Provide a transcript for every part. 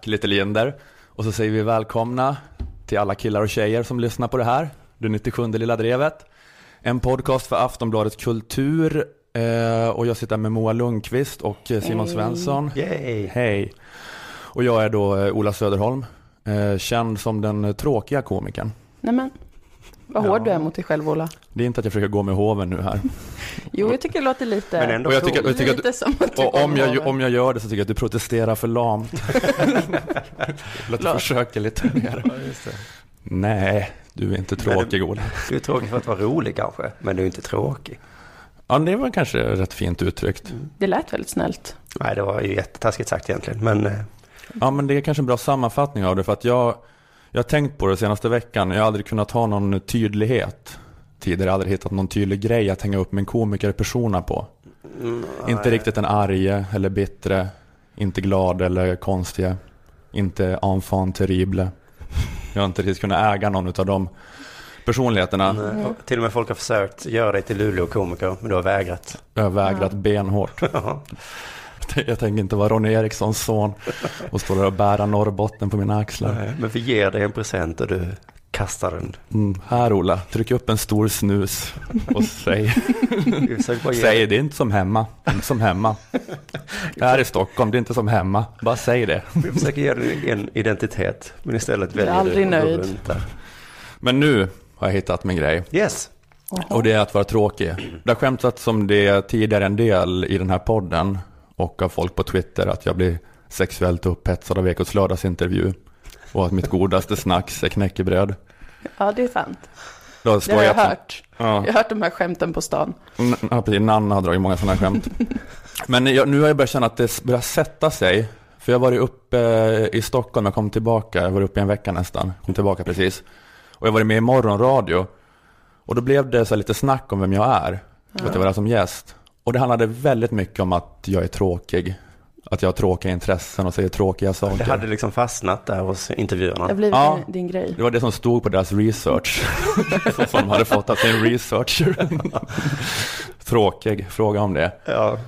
Tack lite Linder. Och så säger vi välkomna till alla killar och tjejer som lyssnar på det här. Det 97 Lilla Drevet. En podcast för Aftonbladet Kultur. Eh, och jag sitter med Moa Lundqvist och Simon Hej. Svensson. Yay. Hej. Och jag är då eh, Ola Söderholm. Eh, känd som den tråkiga komikern. Nej vad Ja. hård du är mot dig själv Ola. Det är inte att jag försöker gå med hoven nu här. Jo, jag tycker det låter lite, Men ändå Och jag tycker- jag tycker att- lite som att Och om jag, hoven. om jag gör det så tycker jag att du protesterar för lamt. Låt Låt. försöka lite mer. Ja, just det. Nej, du är inte tråkig Ola. Du är tråkig för att vara rolig kanske, men du är inte tråkig. Ja, det var kanske rätt fint uttryckt. Det lät väldigt snällt. Nej, det var ju jättetaskigt sagt egentligen, men eh, Ja, men det är kanske en bra sammanfattning av det för att jag, jag har tänkt på det senaste veckan. Jag har aldrig kunnat ha någon tydlighet tidigare. Jag har aldrig hittat någon tydlig grej att hänga upp min komikerpersona på. mm, Inte riktigt den arge eller bittre, inte glad eller konstiga, inte enfant terrible. Jag har inte riktigt kunnat äga någon av de personligheterna. Nej, Till och med folk har försökt göra dig till Luleå-komiker, men du har vägrat. Jag har vägrat Ja. benhårt. Ja. Jag tänker inte vara Ronny Erikssons son och stå där och bära Norrbotten på mina axlar. Nej, Men vi ger dig en present och du kastar den. Mm, här Ola, tryck upp en stor snus och säg, säg det är inte som hemma, det är inte som hemma. Här i Stockholm, det är inte som hemma, bara säg det. Vi försöker ge dig en identitet, men istället är väljer aldrig du att gå nöjd. runt. Men nu har jag hittat min grej Yes. och det är att vara tråkig. Det har skämtats om det tidigare en del i den här podden och av folk på Twitter att jag blir sexuellt upphetsad av Ekots lördagsintervju och att mitt godaste snacks är knäckebröd. Ja, det är sant. Då Det har jag jag hört. Ja. Jag har hört de här skämten på stan. N- Ja, precis. Nanna har dragit många sådana skämt. Men jag, nu har jag börjat känna att det börjar sätta sig. För jag har varit uppe eh, i Stockholm, jag kom tillbaka, jag var uppe i en vecka nästan, kom tillbaka precis. Och jag var med i morgonradio. Och då blev det så lite snack om vem jag är, för att jag var där som gäst. Och det handlade väldigt mycket om att jag är tråkig. Att jag har tråkiga intressen och säger tråkiga saker. Det hade liksom fastnat där hos Det har intervjuarna. blivit Ja. din, din grej. Det var det som stod på deras research. som de hade fått av sin researcher. Tråkig, fråga om det. Ja.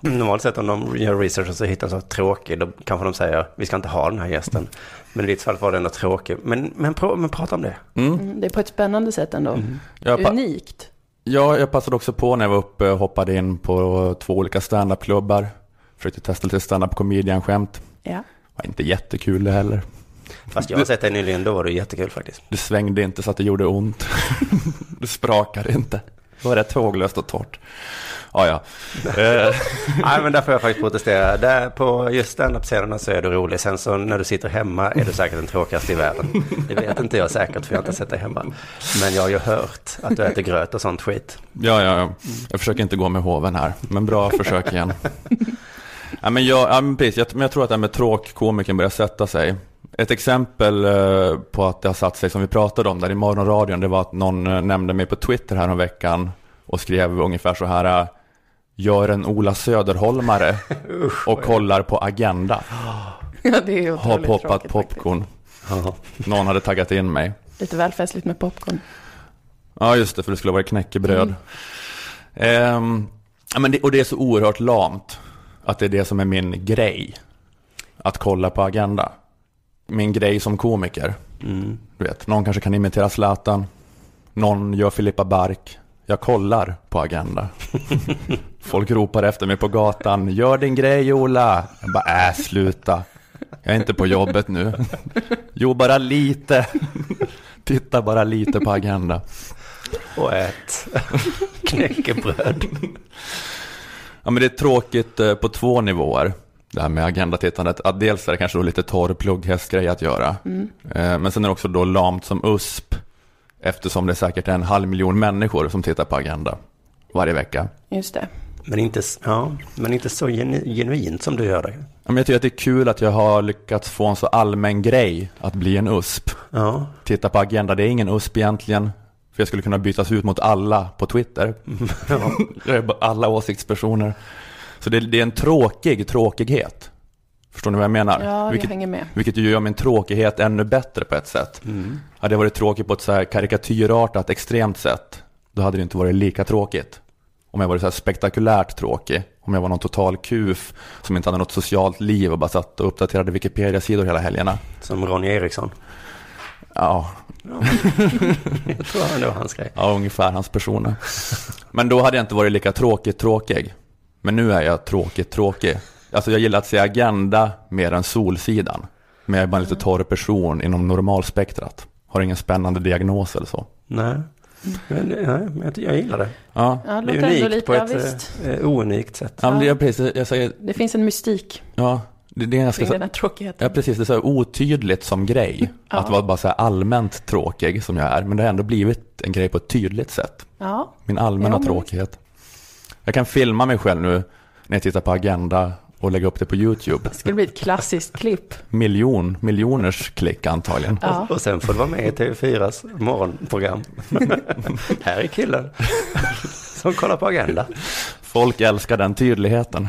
Normalt sett om de gör research och så hittar de så tråkig, då kanske de säger vi ska inte ha den här gästen. Men i ditt fall var det ändå tråkig. Men, men, prå- men prata om det. Mm. Mm, det är på ett spännande sätt ändå. Pa- Unikt. Ja, jag passade också på när jag var uppe och hoppade in på två olika standupklubbar. Försökte testa lite standup comedian-skämt. Ja. Var inte jättekul det heller. Fast jag har sett dig nyligen, då var det jättekul faktiskt. Det svängde inte så att det gjorde ont. det sprakade inte. Det var rätt håglöst och torrt. Ja, ja. Eh, Nej men där får jag faktiskt protestera. Där på just standup-scenerna så är du rolig. Sen så när du sitter hemma är du säkert den tråkigaste i världen. Det vet inte jag säkert för jag har inte sett dig hemma. Men jag har ju hört att du äter gröt och sånt skit. ja, ja, ja. Jag försöker inte gå med hoven här. Men bra försök igen. Ja, men jag, ja, men precis, jag, men jag tror att det här med tråkkomikern börjar sätta sig. Ett exempel eh, på att det har satt sig som vi pratade om där i morgonradion, det var att någon eh, nämnde mig på Twitter här om veckan och skrev ungefär så här, eh, gör en Ola Söderholmare och kollar på Agenda. ja, det är Har poppat tråkigt faktiskt. popcorn. Ja. Någon hade taggat in mig. Lite väl festligt med popcorn. Ja, just det, för det skulle vara knäckebröd. Ehm, ja, men det, och det är så oerhört lamt att det är det som är min grej. Att kolla på Agenda. Min grej som komiker. Mm. Du vet, någon kanske kan imitera Zlatan. Någon gör Filippa Bark. Jag kollar på Agenda. Folk ropar efter mig på gatan. Gör din grej Ola. Jag bara, äh, sluta. Jag är inte på jobbet nu. Jo, bara lite. Titta bara lite på Agenda. Och ät knäckebröd. Ja, men det är tråkigt eh, på två nivåer. Det här med agendatittandet. Att dels är det kanske då lite torr plugghästgrej att göra. Mm. Men sen är det också då lamt som USP. Eftersom det säkert är en halv miljon människor som tittar på Agenda varje vecka. Just det. Men inte, ja, men inte så genu- genuint som du gör det. Ja, men jag tycker att det är kul att jag har lyckats få en så allmän grej att bli en USP. Ja, Titta på Agenda, det är ingen USP egentligen. För jag skulle kunna bytas ut mot alla på Twitter. ja. Är bara alla åsiktspersoner. Så det, det är en tråkig tråkighet. Förstår ni vad jag menar? Ja, jag Vilket, hänger med. vilket ju gör min tråkighet ännu bättre på ett sätt. Mm. Hade jag varit tråkig på ett så här karikatyrartat, extremt sätt, då hade det inte varit lika tråkigt. Om jag varit så här spektakulärt tråkig Om jag var någon total kuf som inte hade något socialt liv och bara satt och uppdaterade Wikipedia-sidor hela helgerna. Som Ronny Eriksson. Ja, Jag tror det var hans grej. ja ungefär hans personer. Men då hade jag inte varit lika tråkigt tråkig. Men nu är jag tråkigt tråkig. Alltså jag gillar att se Agenda mer än Solsidan. Men jag är bara en lite torr person inom normalspektrat. Har ingen spännande diagnos eller så. Nej, men, nej, men jag, gillar det. Ja, Ja, det Det är unikt lite, på ja, ett visst. eh, eh, ounikt sätt. ja det är precis, jag säger, Det finns en mystik ja, det, det är ganska den här tråkigheten. Ja, precis. Det är så här otydligt som grej. Ja. Att vara bara så här allmänt tråkig som jag är. Men det har ändå blivit en grej på ett tydligt sätt. Ja, Min allmänna Ja, men tråkighet. Jag kan filma mig själv nu när jag tittar på Agenda och lägga upp det på YouTube. det skulle bli ett klassiskt klipp. Miljon, miljoners klick antagligen. Ja. Och sen får du vara med i TV4s morgonprogram. Här är killen som kollar på Agenda. Folk älskar den tydligheten.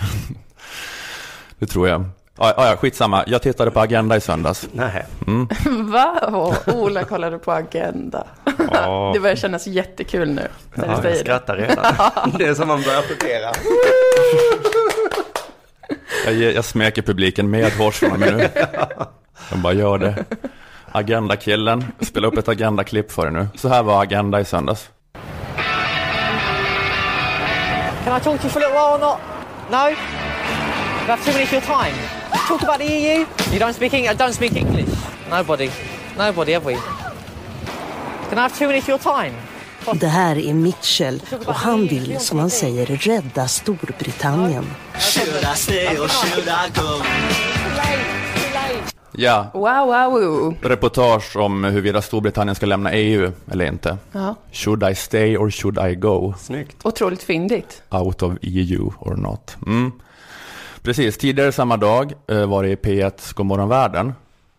Det tror jag. Ja, ja, skitsamma. Jag tittade på Agenda i söndags. Nej. Mm. Va? Ola kollade på Agenda. Det börjar kännas jättekul nu när Ja, jag skrattar redan. Det är som man börjar applådera. Jag, jag smeker publiken med hårs från och med nu. Jag bara gör det. Agenda-killen, spela upp ett Agenda-klipp för er nu. Så här var Agenda i söndags. Can I talk to you for a little while or not? No? You have two minutes of your time. Talk about the EU. You don't speak English. Don't speak English. Nobody. Nobody, have we? Can I have two minutes of your time? Det här är Mitchell och han vill, som han säger, rädda Storbritannien. Ja, Wow, wow, wow. reportage om huruvida Storbritannien ska lämna EU eller inte. Ja, Should I stay or should I go Snyggt. otroligt fyndigt. out of EU or not? Mm. Precis, tidigare samma dag eh, var det i P1 Godmorgon Världen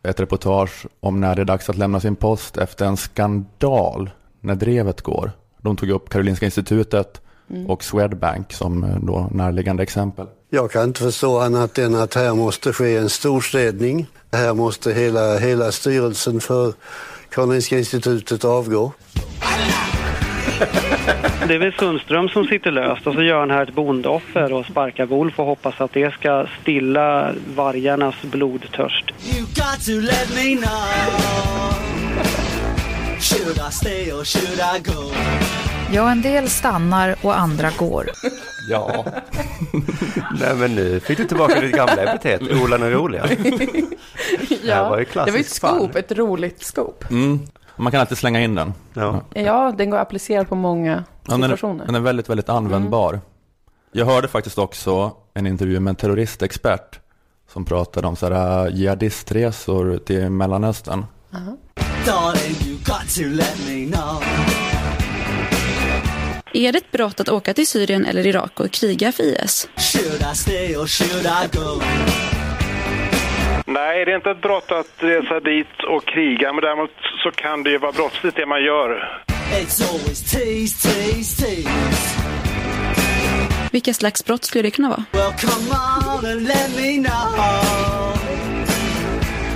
ett reportage om när det är dags att lämna sin post efter en skandal när drevet går. De tog upp Karolinska institutet och Swedbank som eh, då närliggande exempel. Jag kan inte förstå annat än att här måste ske en storstädning. Här måste hela, hela styrelsen för Karolinska institutet avgå. Det är väl Sundström som sitter löst och så gör han här ett bondeoffer och sparkar Wolf och hoppas att det ska stilla vargarnas blodtörst. You got to let me know. Should I stay or should I go? Ja, en del stannar och andra går. Ja. Nej men nu fick du tillbaka ditt gamla epitet. Ola den roliga. Ja, var ju det var ett klassiskt skop, ett roligt skop. Mm. Man kan alltid slänga in den. Ja. Ja, den går att applicera på många Ja, den, är, situationer. den är väldigt, väldigt användbar. Jag hörde faktiskt också en intervju med en terroristexpert som pratade om så här äh, jihadistresor till Mellanöstern. Me know. Är det ett brott att åka till Syrien eller Irak och kriga för IS? Nej, det är inte ett brott att resa dit och kriga, men däremot så kan det ju vara brottsligt det man gör. It's always tease, tease, tease. Vilka slags brott skulle det kunna vara? Well, come on and let me know.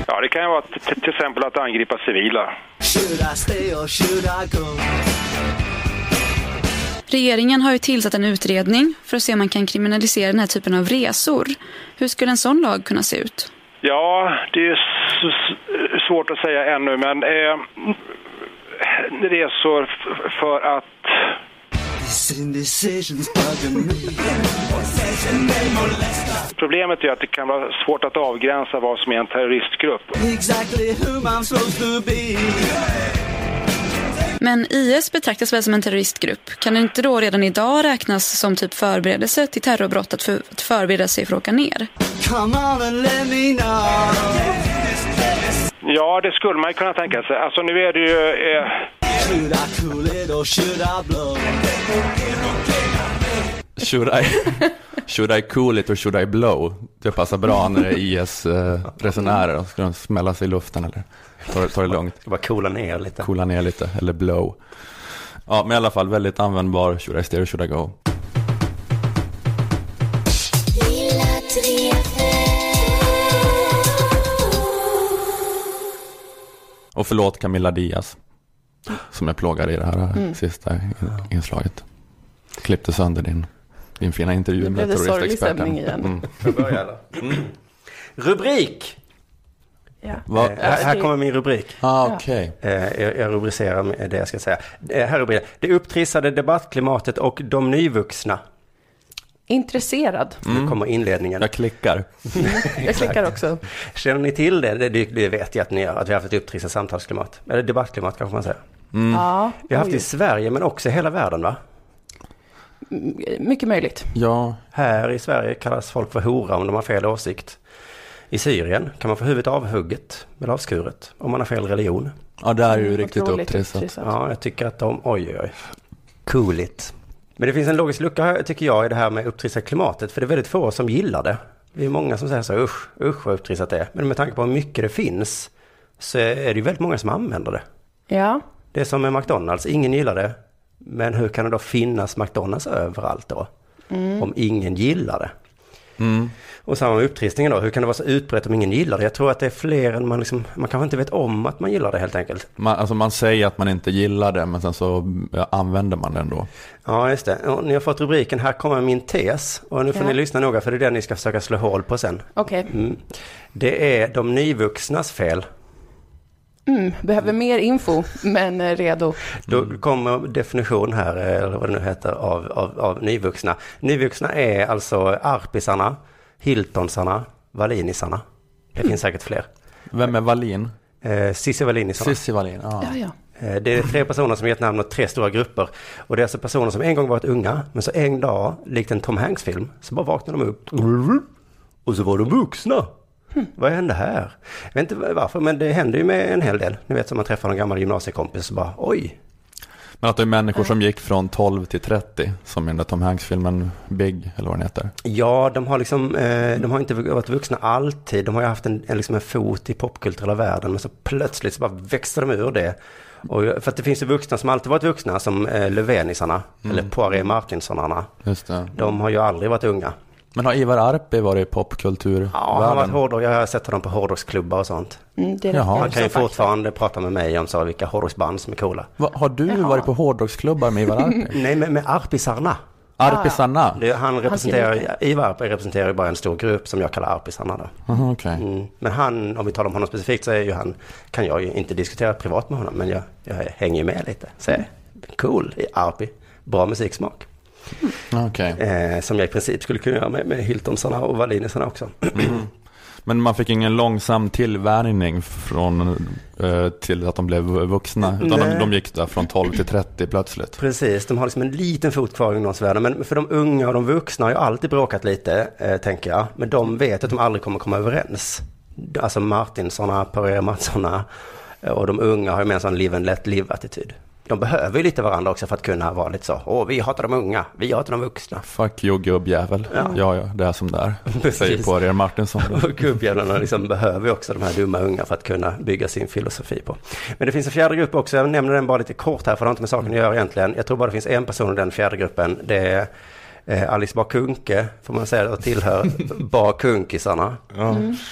Ja, det kan ju vara till exempel att angripa civila. Regeringen har ju tillsatt en utredning för att se om man kan kriminalisera den här typen av resor. Hur skulle en sån lag kunna se ut? Ja, det är svårt att säga ännu, men eh, resor för att Problemet är att det kan vara svårt att avgränsa vad som är en terroristgrupp. Exactly men IS betraktas väl som en terroristgrupp? Kan det inte då redan idag räknas som typ förberedelse till terrorbrott att, för, att förbereda sig för att åka ner? Ja, det skulle man ju kunna tänka sig. Alltså nu är det ju... Eh, Should I cool it or should I blow? Should I, should I cool it or should I blow? Det passar bra när det är IS-resenärer. Ska de smälla sig i luften eller ta, ta det lugnt? Ska bara coola ner lite. Coola ner lite, eller blow. Ja, men i alla fall väldigt användbar. Should I stay or should I go? Och förlåt Camilla Diaz. Som jag plågade i det här Mm. sista in- inslaget. Klippte sönder din Din fina intervju Nu blev med det sorglig terroristexperten. stämning igen. Mm. Eller? Rubrik! Ja. Eh, här, här kommer min rubrik. Ah, okej. Eh, jag, jag rubricerar med det jag ska säga. Eh, här är rubriken. Det upptrissade debattklimatet och de nyvuxna. Intresserad. Nu kommer inledningen. Jag klickar. Jag klickar också. Känner ni till det? Det, det, det vet jag att ni gör, att vi har haft ett upptrissat samtalsklimat. Eller debattklimat kanske man säger. Ja, Vi har haft det i. Sverige men också i hela världen va? Mm, mycket möjligt. Ja, Här i Sverige kallas folk för hora om de har fel åsikt. I Syrien kan man få huvudet avhugget eller avskuret om man har fel religion. ja det är ju Mm, riktigt upptrissat. Ja, jag tycker att de, oj oj oj. Cooligt. Men det finns en logisk lucka här, tycker jag i det här med upptrissat klimatet. För det är väldigt få som gillar det. Det är många som säger så usch, usch vad upptrissat det är. Men med tanke på hur mycket det finns så är det ju väldigt många som använder det. Ja, Det är som med McDonalds, ingen gillar det. Men hur kan det då finnas McDonalds överallt då? Om ingen gillar det. Mm. Och samma med upptrissningen då, hur kan det vara så utbrett om ingen gillar det? Jag tror att det är fler än man liksom, man kanske inte vet om att man gillar det helt enkelt. Man, alltså man säger att man inte gillar det men sen så använder man det ändå. Ja, just det. Och ni har fått rubriken Här kommer min tes. Och nu får Ja. ni lyssna noga för det är den ni ska försöka slå hål på sen. okej. Mm. Det är de nyvuxnas fel. Mm, behöver mer info, men eh, redo. Då kommer definition här, eh, eller vad det nu heter, av, av, av nyvuxna. Nyvuxna är alltså arpisarna, Hiltonsarna, Wallinisarna. Det finns säkert fler. Vem är Wallin? Eh, Cissi Wallinisarna. Cissi Wallin, ja. Ja, ja. Eh, Det är tre personer som gett namn åt tre stora grupper. Och det är alltså personer som en gång varit unga, men så en dag, likt en Tom Hanks-film, så bara vaknade de upp. Och så var de vuxna. Vad hände här? Jag vet inte varför, men det händer ju med en hel del. Ni vet som man träffar en gammal gymnasiekompis och bara oj. Men att det är människor som gick från 12 till 30, som i den där Tom Hanks-filmen Big, eller vad den heter. Ja, de har liksom, eh, de har inte varit vuxna alltid. De har ju haft en, en, liksom en fot i popkulturella världen, men så plötsligt så bara växte de ur det. Och, för att det finns ju vuxna som alltid varit vuxna, som eh, Löfvenisarna, eller Poiré det. De har ju aldrig varit unga. Men har Ivar Arpi varit i popkulturvärlden? Ja, han har varit hårdrock. Jag har sett honom på hårdrocksklubbar och sånt. Mm, Han kan ju fortfarande prata med mig om så vilka hårdrocksband som är coola. Va, har du Jaha. varit på hårdrocksklubbar med Ivar Arpi? Nej, men med arpisarna. Arpisarna? Det, han representerar. Ivar Arpi representerar ju bara en stor grupp som jag kallar arpisarna då. Aha, okej. Mm. Men han, om vi talar om honom specifikt så är ju han, kan jag ju inte diskutera privat med honom, men jag, jag hänger ju med lite. Så cool, i Arpi, bra musiksmak. Okej. Eh, som jag i princip skulle kunna göra med, med Hiltonsarna och Wallinisarna också. Men man fick ingen långsam tillvänjning från, eh, till att de blev vuxna? Utan de, de gick där från 12 till 30 plötsligt? Precis, de har liksom en liten fot kvar i ungdomsvärlden. Men för de unga och de vuxna har ju alltid bråkat lite, eh, tänker jag. Men de vet att de aldrig kommer komma överens. Alltså Martinsarna, Poirier Mattsarna eh, och de unga har ju med en sån live and let live-attityd. De behöver ju lite varandra också för att kunna vara lite så, åh vi hatar de unga, vi hatar de vuxna. Fuck you gubbjävel. Ja. ja, ja, det är som det är. Precis. Säger på er Martinsson. Och gubbjävlarna liksom behöver ju också de här dumma unga för att kunna bygga sin filosofi på. Men det finns en fjärde grupp också, jag nämner den bara lite kort här för det har inte med saken att göra egentligen. Jag tror bara det finns en person i den fjärde gruppen. Det är eh, Alice Bakunke, får man säga, och tillhör Bakunkisarna. Ja.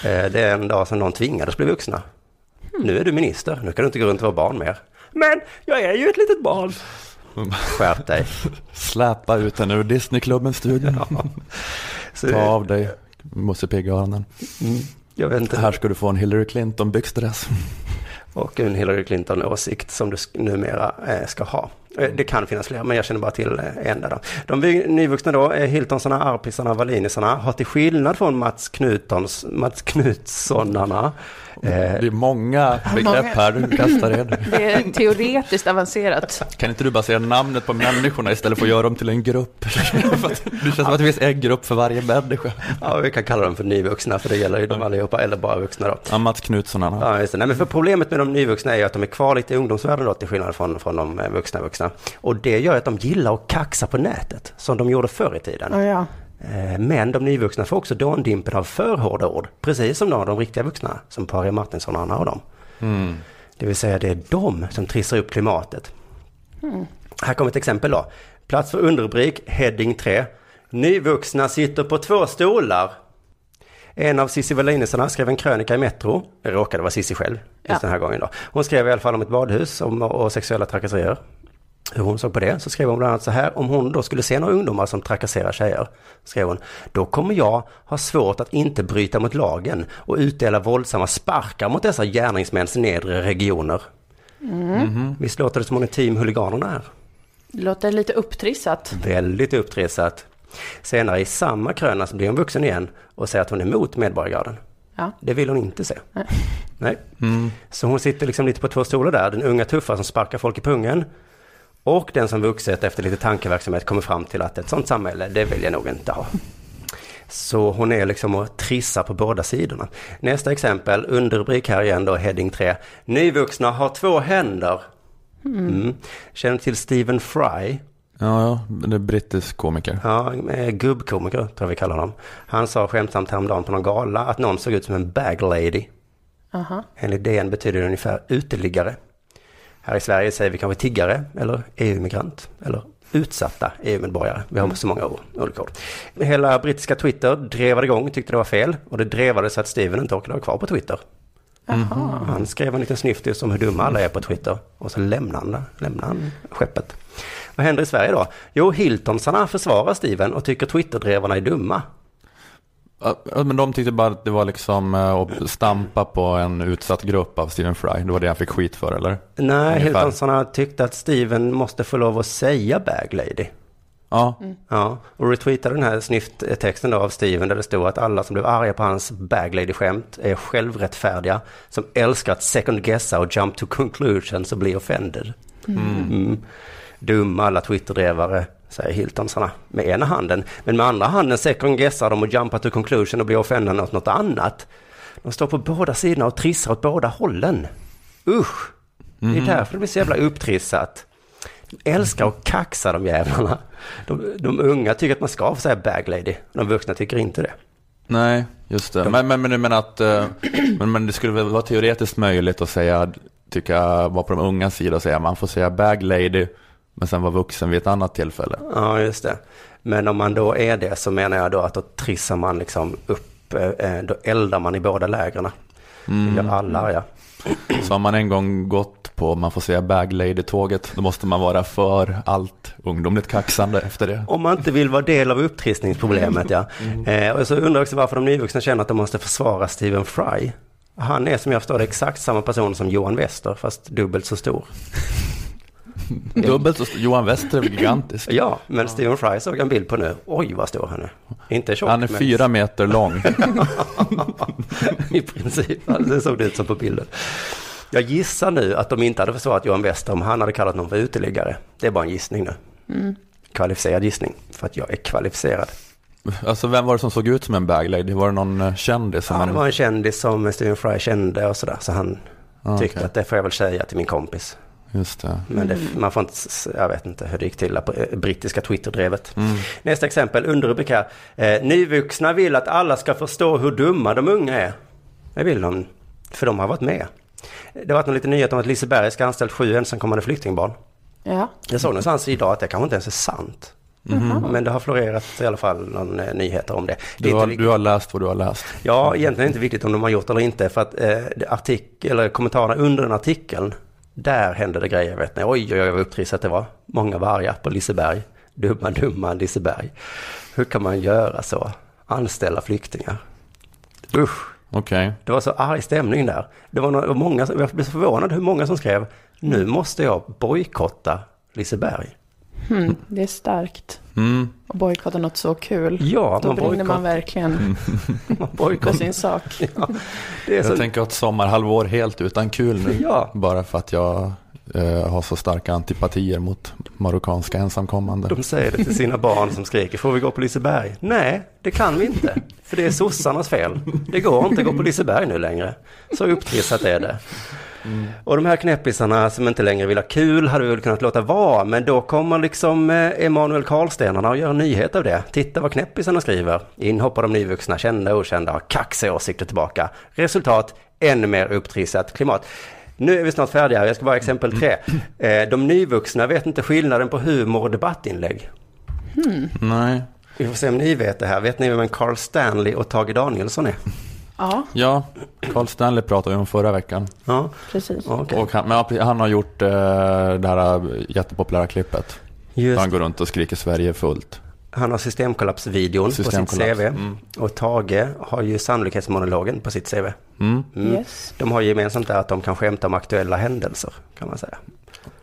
Eh, det är en dag som någon tvingades bli vuxna. Nu är du minister, nu kan du inte gå runt och vara barn mer. Men jag är ju ett litet barn. Skärp dig. Släpa ut henne ur Disneyklubbens-studion. Så, Ta av dig Musse Pigg-öronen. jag vet inte. Här ska du få en Hillary Clinton-byxdress. och en Hillary Clinton-åsikt som du numera eh, ska ha. Eh, Det kan finnas fler, men jag känner bara till eh, en där. Då. De nyvuxna då, Hiltonsarna, Arpisarna, Wallinisarna, har till skillnad från Mats, Knutons, Mats Knutssonarna Det är många begrepp här du kastar in. Det är teoretiskt avancerat. Kan inte du bara säga namnet på människorna istället för att göra dem till en grupp? Det känns som att det finns en grupp för varje människa. Ja, vi kan kalla dem för nyvuxna, för det gäller ju dem allihopa, eller bara vuxna då. Ja, Mats Knutsson. Ja, just det. Nej, men för problemet med de nyvuxna är ju att de är kvar lite i ungdomsvärlden då, till skillnad från, från de eh, vuxna vuxna. Och det gör att de gillar att kaxa på nätet, som de gjorde förr i tiden. Ja, ja. Eh, Men de nyvuxna får också dåndimpen av för hårda ord, precis som de, de riktiga vuxna, som Paria Martinsson och Anna och dem. Mm. Det vill säga det är de som trissar upp klimatet. Här kommer ett exempel då. Plats för underrubrik, heading 3. Nyvuxna sitter på två stolar. En av Cissi Wallinisarna skrev en krönika i Metro. Det råkade vara Cissi själv just Ja. den här gången då. Hon skrev i alla fall om ett badhus om, och sexuella trakasserier. Hur hon såg på det. Så skrev hon bland annat så här, om hon då skulle se några ungdomar som trakasserar tjejer, skrev hon, då kommer jag ha svårt att inte bryta mot lagen och utdela våldsamma sparkar mot dessa gärningsmäns nedre regioner. Mm. Visst låter det som hon är team huliganerna här? Det låter lite upptrissat. Väldigt upptrissat. Senare i samma kröna så blir hon vuxen igen och säger att hon är emot Medborgargarden. Ja. Det vill hon inte se. Nej. Nej. Mm. Så hon sitter liksom lite på två stolar där. Den unga tuffa som sparkar folk i pungen. Och den som vuxet efter lite tankeverksamhet kommer fram till att ett sånt samhälle, det vill jag nog inte ha. Så hon är liksom och trissar på båda sidorna. Nästa exempel, underrubrik här igen då, heading 3. Nyvuxna har två händer. Mm. Känner du till Stephen Fry? Ja, ja, det är brittisk komiker. Ja, eh, gubbkomiker tror jag vi kallar honom. Han sa skämtsamt häromdagen på någon gala att någon såg ut som en bag lady. Aha. Enligt DN betyder det ungefär uteliggare. Här i Sverige säger vi kanske tiggare eller EU-migrant eller utsatta EU-medborgare. Vi har så många ord- olika ord. Hela brittiska Twitter drevade igång, tyckte det var fel och det drevade så att Steven inte orkade vara kvar på Twitter. Jaha. Han skrev en liten snyftis om hur dumma alla är på Twitter och så lämnade han, lämnade han skeppet. Vad händer i Sverige då? Jo, Hiltonsarna försvarar Steven och tycker Twitterdrevarna är dumma. Men de tyckte bara att det var liksom eh, att stampa på en utsatt grupp av Stephen Fry. Det var det han fick skit för eller? Nej. Hiltonsarna tyckte att Steven måste få lov att säga bag lady. Ja, Ja, och retweetade den här snyfttexten då av Steven där det stod att alla som blev arga på hans bag lady-skämt är självrättfärdiga, som älskar att second guessa och jump to conclusions och bli offended. Mm. Dumma alla Twitterdrevare, säger Hiltonsarna med ena handen. Men med andra handen second guessar de och jumpar to conclusion och blir offended åt något annat. De står på båda sidorna och trissar åt båda hållen. Usch! Det är därför det blir så jävla upptrissat. De älskar att kaxa de jävlarna. De, de unga tycker att man ska få säga bag lady. De vuxna tycker inte det. nej, just det. Men, men, men, du menar att, eh, men, men det skulle väl vara teoretiskt möjligt att säga, tycka, vara på de unga sidor och säga man får säga bag lady, men sen vara vuxen vid ett annat tillfälle. Ja, just det. Men om man då är det så menar jag då att då trissar man liksom upp, eh, då eldar man i båda lägren. Mm. Gör alla arga. Så har man en gång gått på, man får säga bag lady-tåget, då måste man vara för allt ungdomligt kaxande efter det. Om man inte vill vara del av upptrissningsproblemet, ja. Eh, och så undrar jag också varför de nyvuxna känner att de måste försvara Stephen Fry. Han är som jag förstår det exakt samma person som Johan Wester, fast dubbelt så stor. Dubbelt så Johan Wester är gigantisk. Ja, men Stephen Fry såg jag en bild på nu. Oj, vad stor han är. Inte tjock, Han är men- fyra meter lång. I princip, ja, det såg det ut som på bilden. Jag gissar nu att de inte hade försvarat Johan Wester om han hade kallat någon för uteliggare. Det är bara en gissning nu. Mm. Kvalificerad gissning, för att jag är kvalificerad. Alltså vem var det som såg ut som en bag lady? Var det någon eh, kändis? Som Ja, det var en kändis som Stephen Fry kände och sådär, så han Ah, tyckte att det får jag väl säga till min kompis. Just det. Men det, man får inte, jag vet inte hur det gick till på eh, brittiska Twitter-drevet. Mm. Nästa exempel, underrubrik här. Eh, nyvuxna vill att alla ska förstå hur dumma de unga är. Det vill de, för de har varit med. Det har varit en liten nyhet om att Liseberg ska ha anställt sju ensamkommande flyktingbarn. Ja. Jag såg någonstans idag att det kanske inte ens är sant. Men det har florerat i alla fall någon eh, nyheter om det. det är Du har, inte du har läst vad du har läst. Ja, egentligen inte viktigt om de har gjort eller inte för att eh, det artik eller kommentarerna under den artikeln, där hände det grejer. Vet ni. Oj, oj, oj, vad upptrissat det var. Många var arga på Liseberg. Dumma, dumma Liseberg. Hur kan man göra så? Anställa flyktingar. Usch, Okej. det var så arg stämning där. Det var några, många, jag blev så förvånad hur många som skrev, nu måste jag bojkotta Liseberg. Hmm, det är starkt. Mm. Att bojkotta något så kul. Ja, Då man brinner man verkligen Man för bojkottar. sin sak. Ja, det är så, Jag tänker att sommarhalvår helt utan kul nu. Ja. Bara för att jag eh, har så starka antipatier mot marockanska ensamkommande. De säger det till sina barn som skriker, får vi gå på Liseberg? Nej, det kan vi inte. För det är sossarnas fel. Det går inte att gå på Liseberg nu längre. Så upptrissat är det. Och de här knäppisarna som inte längre vill ha kul hade vi väl kunnat låta vara. Men då kommer liksom eh, Emanuel Karlstenarna och gör en nyhet av det. Titta vad knäppisarna skriver. Inhoppar de nyvuxna, kända och okända, har kaxiga åsikter tillbaka. Resultat, ännu mer upptrissat klimat. Nu är vi snart färdiga, jag ska bara exempel tre. Eh, De nyvuxna vet inte skillnaden på humor och debattinlägg. Nej. Vi får se om ni vet det här. Vet ni vem Carl Stanley och Tage Danielsson är? Ja, Ja, Carl Stanley pratade vi om förra veckan. Ja, precis. okej. Och han, men han har gjort eh, det här jättepopulära klippet. Just han går runt och skriker Sverige fullt. Han har systemkollapsvideon på sitt Systemkollaps, CV. mm. Och Tage har ju sannolikhetsmonologen på sitt CV. Mm. Mm. Yes. De har gemensamt där att de kan skämta om aktuella händelser, kan man säga.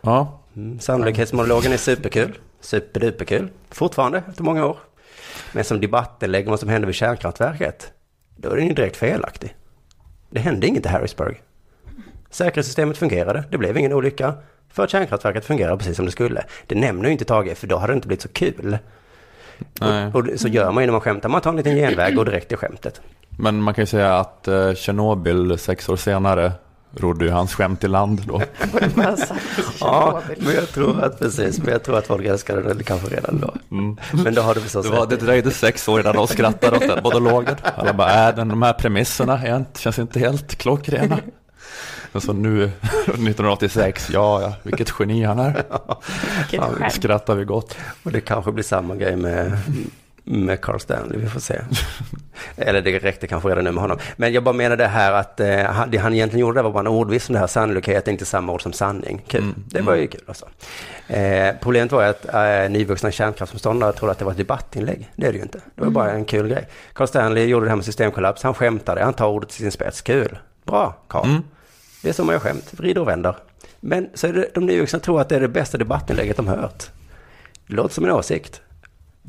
Ja, Mm. Sannolikhetsmonologen är superkul. Superduperkul. Fortfarande, efter många år. Men som debattinlägg om vad som hände vid kärnkraftverket, då är den ju direkt felaktig. Det hände inget i Harrisburg. Säkerhetssystemet fungerade, det blev ingen olycka. För att kärnkraftverket fungerar precis som det skulle. Det nämner ju inte Tage, för då hade det inte blivit så kul. Och, och så gör man ju när man skämtar, man tar en liten genväg och går direkt till skämtet. Men man kan ju säga att eh, Tjernobyl sex år senare rodde ju hans skämt i land då. Ja, men jag tror att precis, men jag tror att folk älskade det kanske redan då. Men då har du förstås Det, var, det dröjde sex år innan de skrattade åt den monologen. Alla bara, äh, den, de här premisserna är inte, känns inte helt klockrena. Och så nu, 1986, ja, ja, vilket geni han är. Ja, skrattar vi gott. Och det kanske blir samma grej med, med Carl Stanley, vi får se. Eller det räckte kanske redan nu med honom. Men jag bara menar det här att eh, han, det han egentligen gjorde var bara en ordvits om det här sannolikhet, är inte samma ord som sanning. Kul, Mm, det var ju kul alltså. Eh, problemet var att eh, nyvuxna kärnkraftsmotståndare trodde att det var ett debattinlägg. Det är det ju inte. Det var bara en kul grej. Carl Stanley gjorde det här med systemkollaps, han skämtade, han tar ordet till sin spets. Kul, bra Carl. Mm. Det är som man gör skämt, vrider och vänder. Men så är det de nyvuxna tror att det är det bästa debattinlägget de hört. Det låter som en åsikt.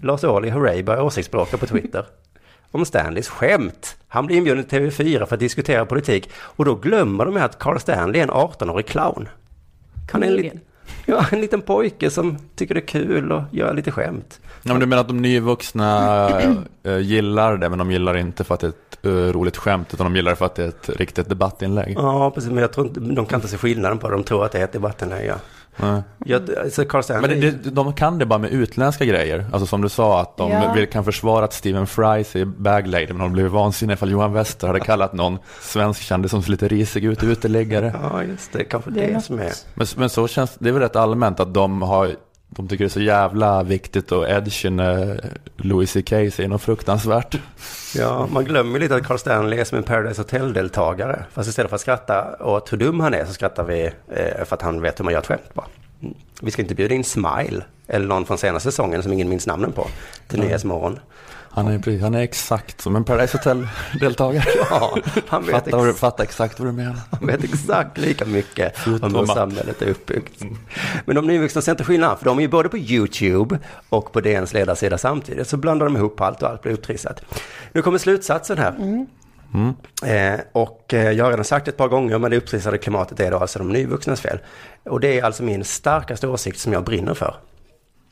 Lars Ohly, hurray, börjar åsiktsbråka på Twitter. Om Stanleys skämt. Han blir inbjuden till TV4 för att diskutera politik. Och då glömmer de att Carl Stanley är en 18-årig clown. Han är en, lit, ja, en liten pojke som tycker det är kul och gör lite skämt. Ja, men du menar att de nyvuxna äh, gillar det, men de gillar inte för att det är ett äh, roligt skämt, utan de gillar det för att det är ett riktigt debattinlägg? Ja, precis. Men jag tror inte, de kan inte se skillnaden på det. De tror att det är ett debattinlägg. Ja. Nej. Jag, så Carl Stanley... Men det, det, de kan det bara med utländska grejer. Alltså som du sa, att de Ja. vill, kan försvara att Stephen Fry säger bag lady, men de blev vansinniga ifall Johan Wester hade kallat någon svensk kändis som ser lite risig ut uteliggare. Ja, just det. Kanske Det det, är som är... Men, men så känns det är väl rätt allmänt att de har de tycker det är så jävla viktigt och edgy när Louis CK säger något fruktansvärt. Ja, man glömmer lite att Carl Stanley är som en Paradise Hotel-deltagare. Fast istället för att skratta åt hur dum han är så skrattar vi eh, för att han vet hur man gör ett skämt bara. Mm. Vi ska inte bjuda in Smile, eller någon från senaste säsongen som ingen minns namnen på, till Nej. Nyhetsmorgon. Han är, precis- han är exakt som en Paradise Hotel-deltagare. Ja, han vet, Fattar, ex- fattar exakt vad du menar. han vet exakt lika mycket om hur att- samhället är uppbyggt. Men de nyvuxna ser inte skillnad, för de är ju både på YouTube och på DNs ledarsida samtidigt. Så blandar de ihop allt och allt blir upptrissat. Nu kommer slutsatsen här. Mm. Eh, och eh, jag har redan sagt ett par gånger, men det upptrissade klimatet är då alltså de nyvuxnas fel. Och det är alltså min starkaste åsikt som jag brinner för.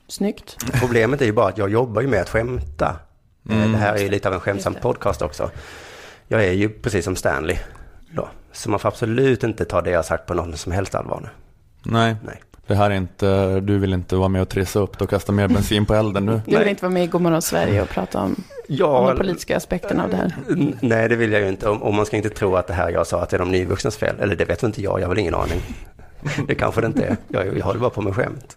Snyggt. Problemet är ju bara att jag jobbar ju med att skämta. Mm. Det här är ju lite av en skämtsam podcast också. Jag är ju precis som Stanley då. Så man får absolut inte ta det jag sagt på någon som helst allvar nu. Nej, Nej. det här är inte, du vill inte vara med och trissa upp och kasta mer bensin på elden nu. Du vill inte vara med i Godmorgon Sverige och prata om, om Ja, de politiska aspekterna av det här. nej det vill jag ju inte. Och och man ska inte tro att det här jag sa att det är de nyvuxnas fel. Eller det vet inte jag, jag har väl ingen aning. Det kanske det inte är. Jag, jag håller bara på med skämt.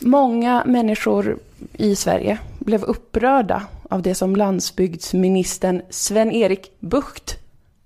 Många människor i Sverige blev upprörda av det som landsbygdsministern Sven-Erik Bucht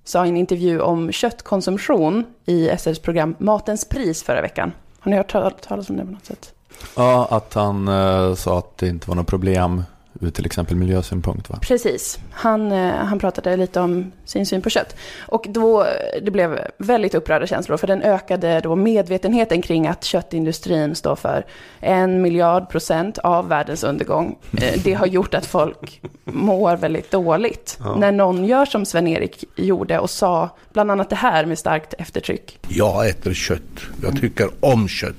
sa i en intervju om köttkonsumtion i SRs program Matens pris förra veckan. Har ni hört talas om det på något sätt? Ja, att han eh, sa att det inte var något problem ur till exempel miljösynpunkt va? Precis. Han, eh, han pratade lite om sin syn på kött. Och då, det blev väldigt upprörda känslor, för den ökade då medvetenheten kring att köttindustrin står för en miljard procent av världens undergång. Eh, Det har gjort att folk mår väldigt dåligt. Ja. När någon gör som Sven-Erik gjorde och sa bland annat det här med starkt eftertryck. Jag äter kött. Jag tycker om kött.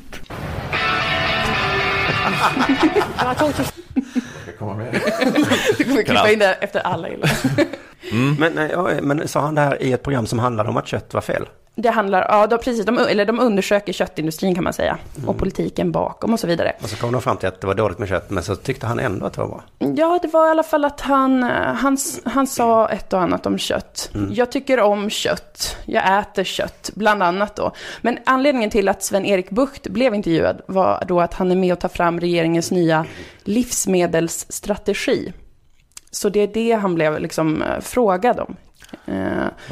Talk to Du kommer klippa in det efter alla gillar. Men, nej, ja, men sa han det här i ett program som handlade om att kött var fel? Det handlar, ja de, precis, de, eller de undersöker köttindustrin kan man säga. Mm. Och politiken bakom och så vidare. Och så kom de fram till att det var dåligt med kött, men så tyckte han ändå att det var bra. Ja, det var i alla fall att han, han, han sa ett och annat om kött. Mm. Jag tycker om kött. Jag äter kött, bland annat då. Men anledningen till att Sven-Erik Bucht blev intervjuad var då att han är med och tar fram regeringens nya livsmedelsstrategi. Så det är det han blev liksom eh, frågad om. Eh,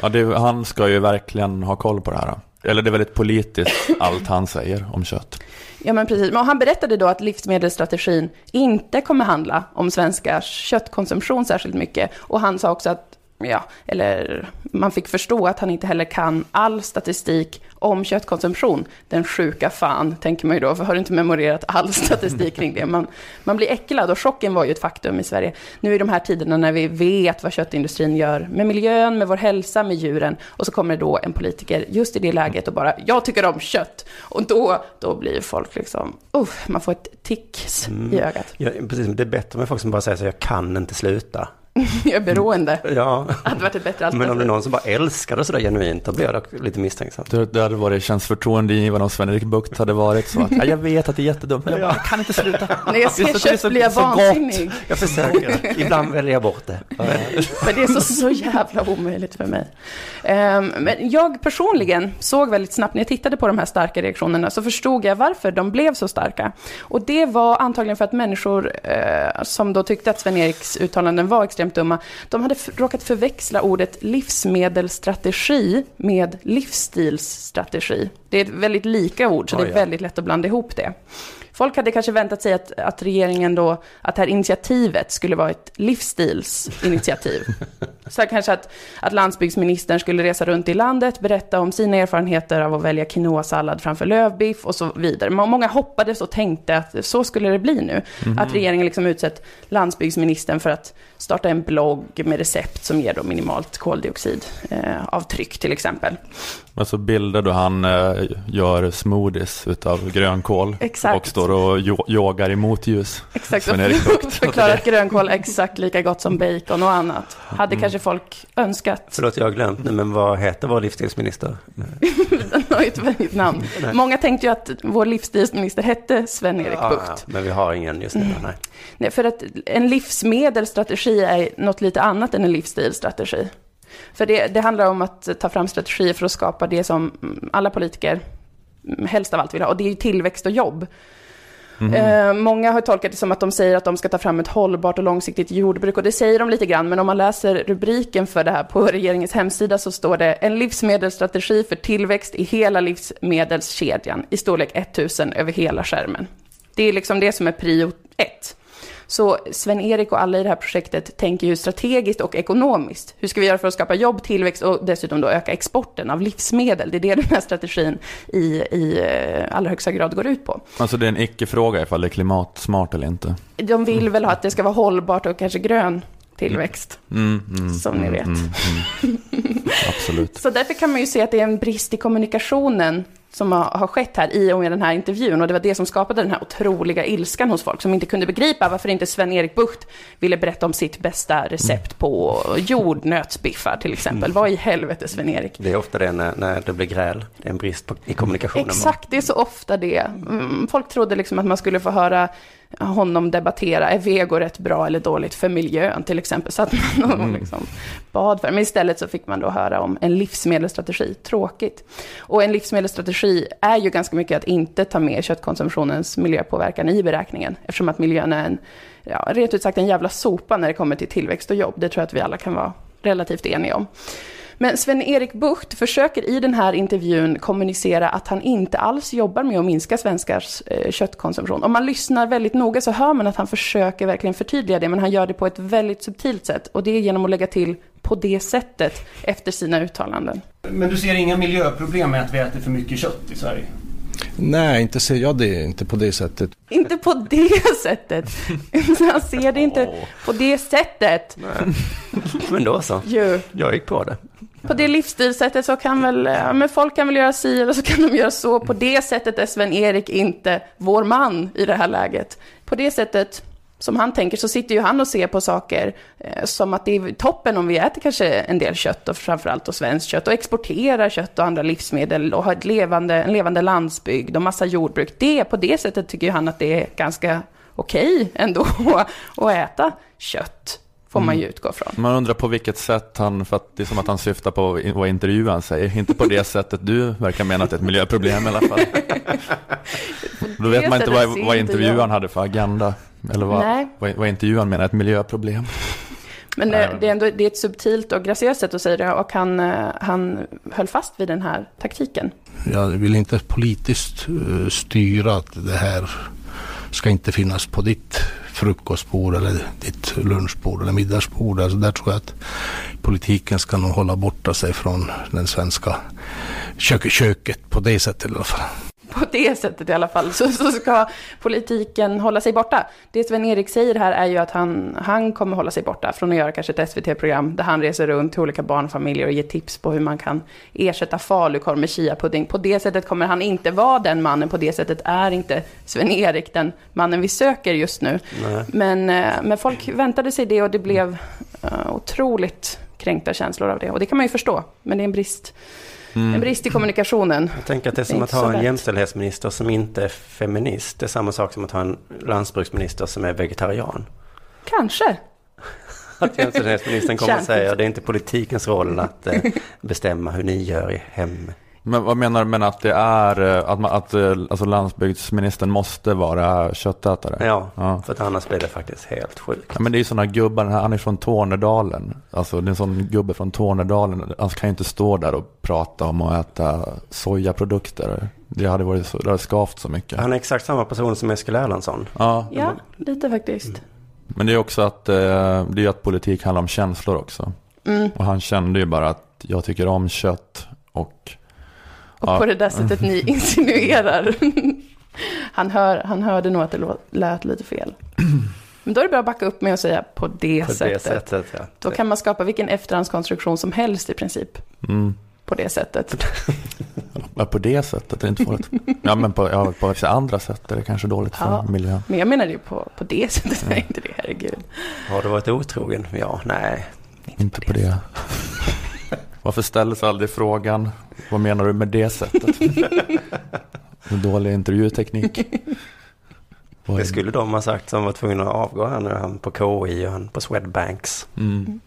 Ja, det, han ska ju verkligen ha koll på det här. Eller det är väldigt politiskt allt han säger om kött. Ja, men precis. Men han berättade då att livsmedelsstrategin inte kommer handla om svenskars köttkonsumtion särskilt mycket. Och han sa också att, ja, eller man fick förstå att han inte heller kan all statistik om köttkonsumtion. Den sjuka fan, tänker man ju då, för har du inte memorerat all statistik kring det? Man, man blir äcklad och chocken var ju ett faktum i Sverige. Nu i de här tiderna när vi vet vad köttindustrin gör med miljön, med vår hälsa, med djuren. Och så kommer det då en politiker just i det läget och bara, jag tycker om kött. Och då, då blir folk liksom, uh, man får ett tics i ögat. Ja, precis, det är bättre med folk som bara säger så jag kan inte sluta. Jag är beroende. Ja, Hade varit ett bättre men om det är alternativ. någon som bara älskar det sådär genuint, då blir jag lite misstänksam. Det, det hade varit, känns förtroendeingivande om Sven-Erik Bucht hade varit så att, ja, jag vet att det är jättedumt, men jag, bara, jag kan inte sluta. När jag Det är ser det kött blir jag gott. vansinnig. Jag försöker, ibland väljer jag bort det. Men det är så, så jävla omöjligt för mig. Ehm, men jag personligen såg väldigt snabbt, när jag tittade på de här starka reaktionerna, så förstod jag varför de blev så starka. Och det var antagligen för att människor eh, som då tyckte att Sven-Eriks uttalanden var extremt dumma, de hade råkat förväxla ordet livsmedelsstrategi med livsstilsstrategi. Det är ett väldigt lika ord, så det Oj, är ja. väldigt lätt att blanda ihop det. Folk hade kanske väntat sig att, att regeringen då, att det här initiativet skulle vara ett livsstilsinitiativ. Så kanske att, att landsbygdsministern skulle resa runt i landet, berätta om sina erfarenheter av att välja quinoa-sallad framför lövbiff och så vidare. Må- Många hoppades och tänkte att så skulle det bli nu. Mhm. Att regeringen liksom utsett landsbygdsministern för att starta en blogg med recept som ger då minimalt koldioxidavtryck eh, till exempel. Alltså bilder då han eh, gör smoothies utav grönkål Exakt. och står och yo- yogar i motljus. Exakt, Sven-Erik Bucht. förklara att grönkål är exakt lika gott som bacon och annat. Hade Mm. kanske folk önskat. Förlåt, jag har glömt nu, men vad heter vår livsstilsminister? Den har ju ett väldigt namn. Nej. Många tänkte ju att vår livsstilsminister hette Sven-Erik Ja, Bucht. ja, men vi har ingen just nu, Mm. nej. Nej, för att en livsmedelsstrategi är något lite annat än en livsstilsstrategi. För det, det handlar om att ta fram strategier för att skapa det som mm, alla politiker mm, helst av allt vill ha, och det är ju tillväxt och jobb. Eh, många har tolkat det som att de säger att de ska ta fram ett hållbart och långsiktigt jordbruk, och det säger de lite grann, men om man läser rubriken för det här på regeringens hemsida så står det en livsmedelsstrategi för tillväxt i hela livsmedelskedjan i storlek 1000 över hela skärmen. Det är liksom det som är prio ett. Så Sven-Erik och alla i det här projektet tänker ju strategiskt och ekonomiskt. Hur ska vi göra för att skapa jobb, tillväxt och dessutom då öka exporten av livsmedel? Det är det den här strategin i, i eh, allra högsta grad går ut på. Alltså det är en icke-fråga ifall det är klimatsmart eller inte. De vill väl ha att det ska vara hållbart och kanske grön tillväxt. Mm, mm, Som ni mm, vet. mm, mm. Absolut. Så därför kan man ju se att det är en brist i kommunikationen som har, skett här i och med den här intervjun. Och det var det som skapade den här otroliga ilskan hos folk som inte kunde begripa varför inte Sven-Erik Bucht ville berätta om sitt bästa recept på jordnötsbiffar till exempel. Vad i helvete Sven-Erik? Det är ofta det när, när det blir gräl. Det är en brist på, i kommunikationen. Exakt, det är så ofta det. Mm, Folk trodde liksom att man skulle få höra honom debattera, är vego rätt bra eller dåligt för miljön till exempel? Så att man Mm. liksom bad för. Men istället så fick man då höra om en livsmedelsstrategi. Tråkigt. Och en livsmedelsstrategi är ju ganska mycket att inte ta med köttkonsumtionens miljöpåverkan i beräkningen. Eftersom att miljön är en, ja, rent ut sagt en jävla sopa när det kommer till tillväxt och jobb. Det tror jag att vi alla kan vara relativt eniga om. Men Sven-Erik Bucht försöker i den här intervjun kommunicera att han inte alls jobbar med att minska svenskars eh, köttkonsumtion. Om man lyssnar väldigt noga så hör man att han försöker verkligen förtydliga det, men han gör det på ett väldigt subtilt sätt. Och det är genom att lägga till på det sättet efter sina uttalanden. Men du ser inga miljöproblem med att vi äter för mycket kött i Sverige? Nej, inte ser jag det inte på det sättet. Inte på det sättet. Han ser det inte på det sättet. Men då så. Jo. Jag gick på det. På det livsstilssättet så kan väl, eh, men folk kan väl göra si eller så kan de göra så. På det sättet är Sven-Erik inte vår man i det här läget. på det sättet som han tänker så sitter ju han och ser på saker eh, som att det är toppen om vi äter kanske en del kött och framförallt och svenskt kött och exporterar kött och andra livsmedel och har ett levande, en levande landsbygd och massa jordbruk. Det, på det sättet tycker ju han att det är ganska okej ändå att äta kött. Får man ju utgå från. Man undrar på vilket sätt han, för att det är som att han syftar på vad intervjuaren säger, inte på det sättet du verkar mena att det är ett miljöproblem i alla fall. Då vet man inte vad, vad ser inte intervjuaren jag. hade för agenda, eller vad, Nej. vad, vad intervjuaren menar ett miljöproblem. Men det, det är ändå det är ett subtilt och graciöst sätt att säga det och han, eh, han höll fast vid den här taktiken. Jag vill inte politiskt eh, styra att det här ska inte finnas på ditt frukostbord eller ditt lunchbord eller middagsbord. Alltså där tror jag att politiken ska nog hålla borta sig från den svenska kö köket på det sättet i alla fall. På det sättet i alla fall så, så ska politiken hålla sig borta. Det Sven-Erik säger här är ju att han, han kommer hålla sig borta från att göra kanske ett SVT-program där han reser runt till olika barnfamiljer och ger tips på hur man kan ersätta falukorv med chiapudding. På det sättet kommer han inte vara den mannen, på det sättet är inte Sven-Erik den mannen vi söker just nu. Nej. Men, eh, men folk väntade sig det och det blev eh, otroligt kränkta känslor av det. Och det kan man ju förstå, men det är en brist, Mm. en brist i kommunikationen. Jag tänker att det är som Det är att ha en jämställdhetsminister som inte är feminist. Det är samma sak som att ha en lantbruksminister som är vegetarian. Kanske. Att jämställdhetsministern kommer och säger att det är inte politikens roll att eh, bestämma hur ni gör i hem. Men vad menar du med att det är, eh, att, man, att eh, alltså landsbygdsministern måste vara köttätare? Ja, Ja. för att annars blir det faktiskt helt sjukt. Ja, men det är ju sådana gubbar, han är från Tornedalen. Alltså det är en sån gubbe från Tornedalen. Han kan ju inte stå där och prata om att äta sojaprodukter. Det hade varit så, det hade skavt så mycket. Han är exakt samma person som Eskil Erlandsson. Ja, Ja, lite faktiskt. men det är också att, eh, det är att politik handlar om känslor också. Mm. Och han kände ju bara att jag tycker om kött och... Och på det där sättet ni insinuerar. han, hör, han hörde nog att det lät lite fel. Men då är det bra att backa upp med att säga på det På sättet. det sättet, ja. Då kan man skapa vilken efterhandskonstruktion som helst i princip. Mm. På det sättet. Ja, på det sättet är det inte farligt. Ja, men på, ja, på andra sätt är det kanske dåligt för Ja. miljön. Men jag menar det ju på, på det sättet, är inte det, herregud. Har du varit otrogen? Ja, nej. Inte på det. Varför ställs aldrig frågan, vad menar du med det sättet? En dålig intervjuteknik. Det skulle de ha sagt som var tvungna att avgå här nu. Han på KI och han på Swedbanks. Mm.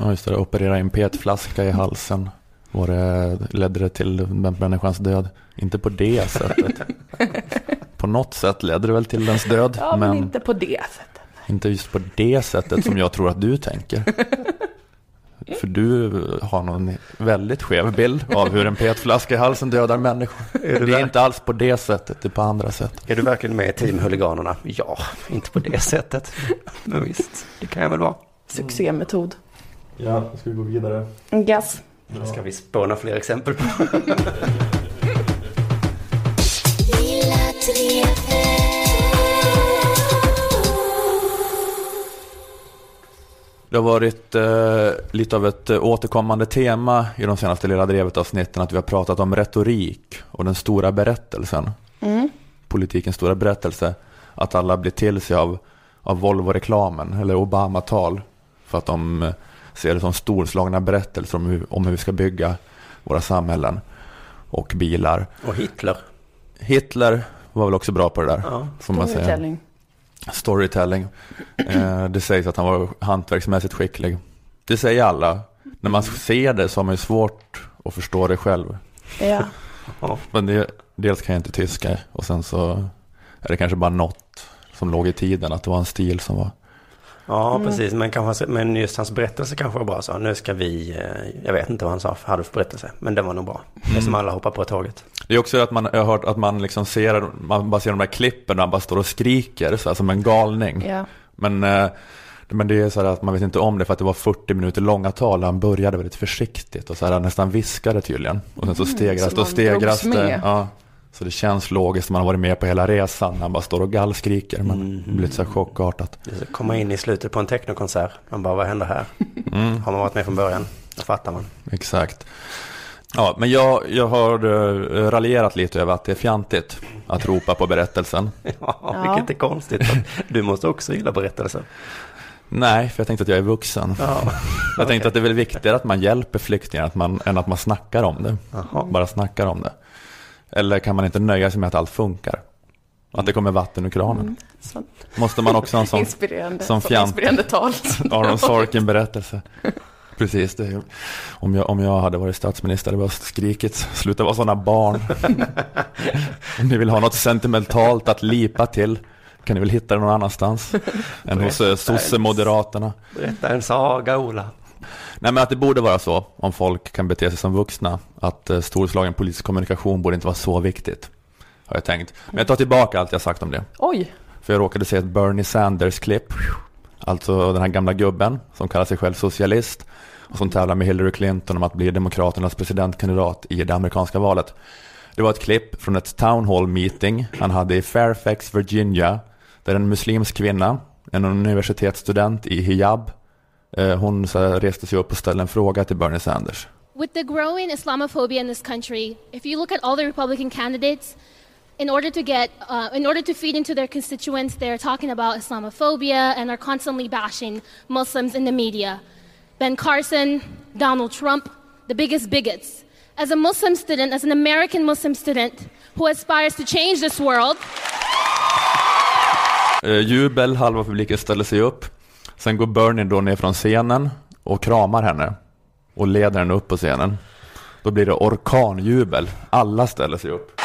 Ja, just det. Operera in petflaska i halsen. Var det, ledde det till den människans död? Inte på det sättet. På något sätt ledde det väl till dens död. Ja, men, men inte på det sättet. inte just på det sättet som jag tror att du tänker. För du har någon väldigt skev bild av hur en petflaska i halsen dödar människor. Är du Det är inte alls på det sättet, det är på andra sätt. Är du verkligen med i Team Huliganerna? Ja, inte på det sättet. Men visst, det kan jag väl vara. Succémetod. Ja, ska vi gå vidare? Gas. Det ska vi spåna fler exempel på. Det har varit eh, lite av ett eh, återkommande tema i de senaste Lilla Drevet-avsnitten att vi har pratat om retorik och den stora berättelsen. Mm. Politikens stora berättelse. Att alla blir till sig av, av Volvo-reklamen eller Obama-tal. För att de eh, ser det som storslagna berättelser om hur, om hur vi ska bygga våra samhällen och bilar. Och Hitler. Hitler var väl också bra på det där. Ja. får man säga. Storytelling. Eh, det sägs att han var hantverksmässigt skicklig. Det säger alla. När man ser det så har man ju svårt att förstå det själv. Ja. Men det, dels kan jag inte tyska och sen så är det kanske bara något som låg i tiden. Att det var en stil som var... Ja, Mm. precis. Men, kanske, men just hans berättelse kanske var bra. Så nu ska vi, eh, jag vet inte vad han sa, hade för berättelse. Men den var nog bra. Mm. som alla hoppar på tåget. Det är också att man, jag har hört att man liksom ser, man bara ser de där klippen där han bara står och skriker så här, som en galning. Ja. Men, eh, men det är så här att man vet inte om det för att det var 40 minuter långa tal. Han började väldigt försiktigt och så här, han nästan viskade tydligen. Och sen så Mm, stegras så det och stegras det. Ja. Så det känns logiskt, man har varit med på hela resan. Han bara står och gallskriker. Men Mm. blir lite så här chockartat. Komma in i slutet på en technokonsert. Man bara, vad händer här? Mm. Har man varit med från början? Då fattar man. Exakt. Ja, men jag, jag har uh, raljerat lite över att det är fjantigt att ropa på berättelsen. Ja, vilket är konstigt. Du måste också gilla berättelser. Nej, för jag tänkte att jag är vuxen. Ja, jag tänkte att det är väl viktigare att man hjälper flyktingar att man, än att man snackar om det. Jaha. Bara snackar om det. Eller kan man inte nöja sig med att allt funkar? Att det kommer vatten ur kranen? Mm, sånt. Måste man också ha en sån, Inspirerande, sån fjant inspirerande tal. Aron Sorkin-berättelse? Precis, det. Om jag, om jag hade varit statsminister hade jag skrikit sluta vara sådana barn. om ni vill ha något sentimentalt att lipa till kan ni väl hitta det någon annanstans än hos eh, sosse-moderaterna. Berätta en saga, Ola. Nej men att det borde vara så, om folk kan bete sig som vuxna, att eh, storslagen politisk kommunikation borde inte vara så viktigt. Har jag tänkt. Men jag tar tillbaka allt jag sagt om det. Oj, För jag råkade se ett Bernie Sanders-klipp. Alltså den här gamla gubben som kallar sig själv socialist. Och som tävlar med Hillary Clinton om att bli Demokraternas presidentkandidat i det amerikanska valet. Det var ett klipp från ett town hall meeting han hade i Fairfax, Virginia. Där en muslimsk kvinna, en universitetsstudent i hijab. Eh, Hon så här, reste sig upp och ställde en fråga till Bernie Sanders. With the growing Islamophobia in this country, if you look at all the Republican candidates, in order to get, uh, in order to feed into their constituents, they're talking about Islamophobia and are constantly bashing Muslims in the media. Ben Carson, Donald Trump, the biggest bigots. As a Muslim student, as an American Muslim student who aspires to change this world, Eh, jubel, halva publiken ställer sig upp. Sen går Bernie då ner från scenen och kramar henne. Och leder henne upp på scenen. Då blir det orkanjubel. Alla ställer sig upp.